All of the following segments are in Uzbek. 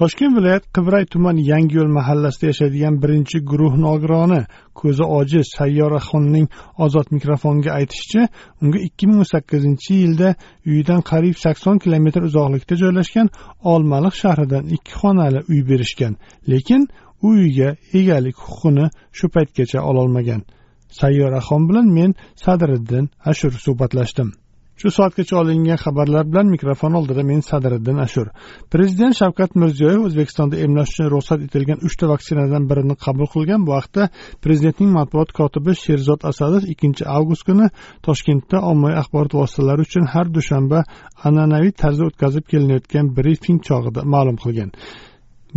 Toshkent viloyat qibray tuman yangiyo'l mahallasida yashaydigan birinchi guruh nogironi ko'zi ojiz sayyoraxonning ozod mikrofonga aytishicha unga ikki ming o'n sakkizinchi yilda uyidan qariyb sakson kilometr uzoqlikda joylashgan olmaliq shahridan ikki xonali uy berishgan. Lekin u uyga egalik huquqini shu paytgacha ololmagan. Sayyoraxon bilan men sadriddin ashur suhbatlashdim. Shu soatgacha olingan xabarlar bilan mikrofon oldida men sadiriddin ashur. Prezident shavkat mirziyoyev o'zbekistonda emlash uchun ruxsat etilgan uchta vaksinadan birini qabul qilgan. Bu haqda prezidentning matbuot kotibi sherzod asadov ikkinchi avgust kuni toshkentda ommaviy axborot vositalari uchun har dushanba an'anaviy tarzda o'tkazib kelinayotgan brifing chog'ida ma'lum qilgan.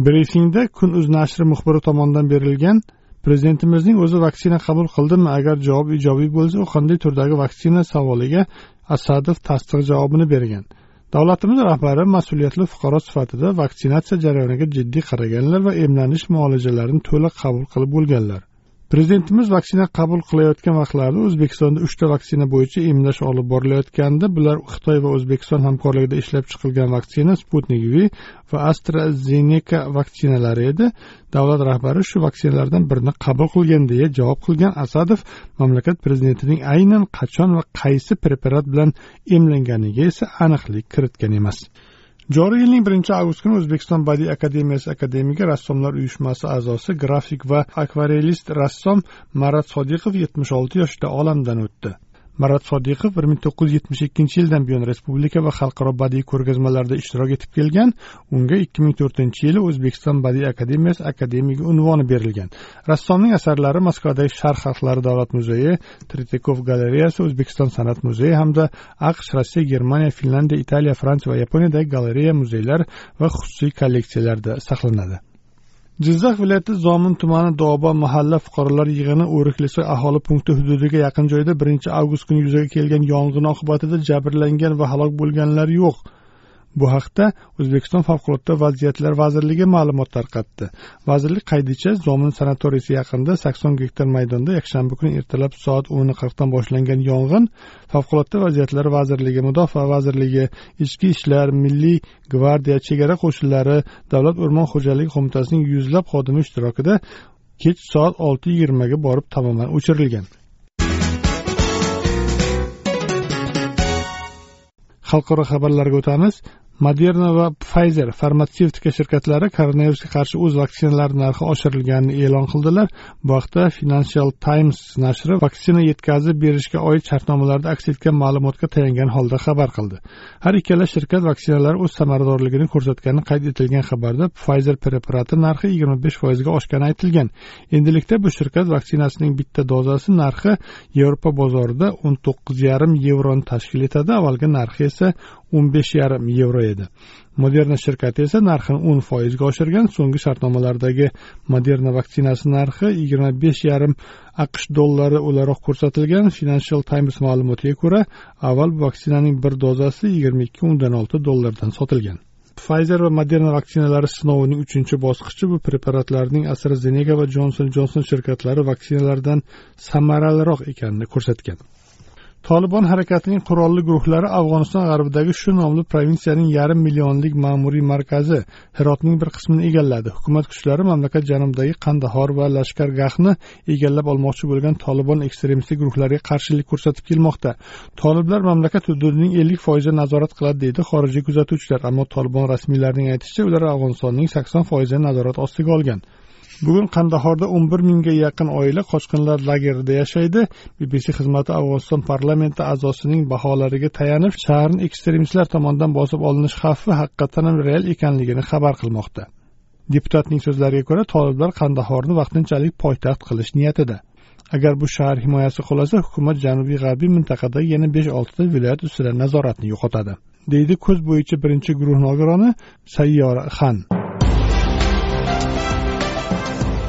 Brifingda kun uz nashri muxbiri tomonidan berilgan prezidentimizning o'zi vaksina qabul qildimi? Agar javob ijobiy bo'lsa u qanday turdagi vaksina savoliga asadov tasdiq javobini bergan. Davlatimiz rahbari mas'uliyatli fuqaro sifatida vaksinatsiya jarayoniga jiddiy qaraganlar va emlanish muolajalarini to'liq qabul qilib bo'lganlar. Prezidentimiz vaksina qabul qilayotgan vaqtlarida o'zbekistonda uchta vaksina bo'yicha emlash olib borilayotgandi bular xitoy va o'zbekiston hamkorligida ishlab chiqilgan vaksina sputnik v va astrazeneka vaksinalari edi. Davlat rahbari shu vaksinalardan birini qabul qilgan deya javob qilgan asadov mamlakat prezidentining aynan qachon va qaysi preparat bilan emlanganiga esa aniqlik kiritgan emas. Joriy yilning birinchi avgust kuni o'zbekiston badiiy akademiyasi akademigi rassomlar uyushmasi a'zosi grafik va akvarelist rassom marat sodiqov yetmish olti yoshda olamdan o'tdi. Marat sodiqov bir ming to'qqiz yuz yetmish ikkinchi yildan buyon respublika va xalqaro badiiy ko'rgazmalarda ishtirok etib kelgan unga ikki ming to'rtinchi yili o'zbekiston badiiy akademiyasi akademigi unvoni berilgan. Rassomning asarlari moskvadagi sharq xalqlari davlat muzeyi tretyakov galereyasi o'zbekiston san'at muzeyi hamda aqsh rossiya germaniya finlandiya italiya fransiya va yaponiyadagi galereya muzeylar va xususiy kolleksiyalarda saqlanadi. Jizzax viloyati zomin tumani dobo mahalla fuqarolar yig'ini o'riklisi aholi punkti hududiga yaqin joyda birinchi avgust kuni yuzaga kelgan yong'in oqibatida jabrlangan va halok bo'lganlar yo'q. Bu haqda o'zbekiston favqulodda vaziyatlar vazirligi ma'lumot tarqatdi vazirlik qaydicha zomin sanatoriysi yaqinida sakson gektar maydonda yakshanba kuni ertalab soat o'n qirqdan boshlangan yong'in favqulodda vaziyatlar vazirligi mudofaa vazirligi ichki ishlar milliy gvardiya chegara qo'shinlari davlat o'rmon xo'jaligi qo'mitasining yuzlab xodimi ishtirokida kech soat olti yigirmaga borib tamoman o'chirilgan. Xalqaro xabarlarga o'tamiz. Moderna va pfizer farmatsevtika shirkatlari koronavirusga qarshi o'z vaksinalari narxi oshirilganini e'lon qildilar. Bu haqda financial times nashri vaksina yetkazib berishga oid shartnomalarda aks etgan ma'lumotga tayangan holda xabar qildi. Har ikkala shirkat vaksinalar o'z samaradorligini ko'rsatgani qayd etilgan xabarda pfizer preparati narxi yigirma besh foizga oshgani aytilgan. Endilikda bu shirkat vaksinasining bitta dozasi narxi yevropa bozorida o'n to'qqiz yarim yevroni tashkil etadi avvalgi narxi esa o'n besh yarim yevro edi. Moderna shirkati esa narxini o'n foizga oshirgan so'nggi shartnomalardagi moderna vaksinasi narxi yigirma besh yarim aqsh dollari o'laroq ko'rsatilgan financial times ma'lumotiga ko'ra avval bu vaksinaning bir dozasi yigirma ikki o'ndan olti dollardan sotilgan. Pfizer va moderna vaksinalari sinovining uchinchi bosqichi bu preparatlarning astrazeneca va jonson jonson shirkatlari vaksinalardan samaraliroq ekanini ko'rsatgan. Tolibon harakatining qurolli guruhlari afg'oniston g'arbidagi shu nomli provinsiyaning yarim millionlik ma'muriy markazi hirotning bir qismini egalladi. Hukumat kuchlari mamlakat janubidagi qandahor va lashkargahni egallab olmoqchi bo'lgan tolibon ekstremistik guruhlariga qarshilik ko'rsatib kelmoqda. Toliblar mamlakat hududining ellik foizini nazorat qiladi deydi xorijiy kuzatuvchilar ammo tolibon rasmiylarining aytishicha ular afg'onistonning sakson foizini nazorat ostiga olgan. Bugun qandahorda o'n bir mingga yaqin oila qochqinlar lagerida yashaydi. Bbc xizmati afg'oniston parlamenti a'zosining baholariga tayanib shaharni ekstremistlar tomonidan bosib olinish xavfi haqiqatdan ham real ekanligini xabar qilmoqda. Deputatning so'zlariga ko'ra toliblar qandahorni vaqtinchalik poytaxt qilish niyatida. Agar bu shahar himoyasi qolasa hukumat janubiy g'arbiy mintaqadagi yana besh oltita viloyat ustidan nazoratni yo'qotadi deydi ko'z bo'yicha birinchi guruh nogironi sayyora xan.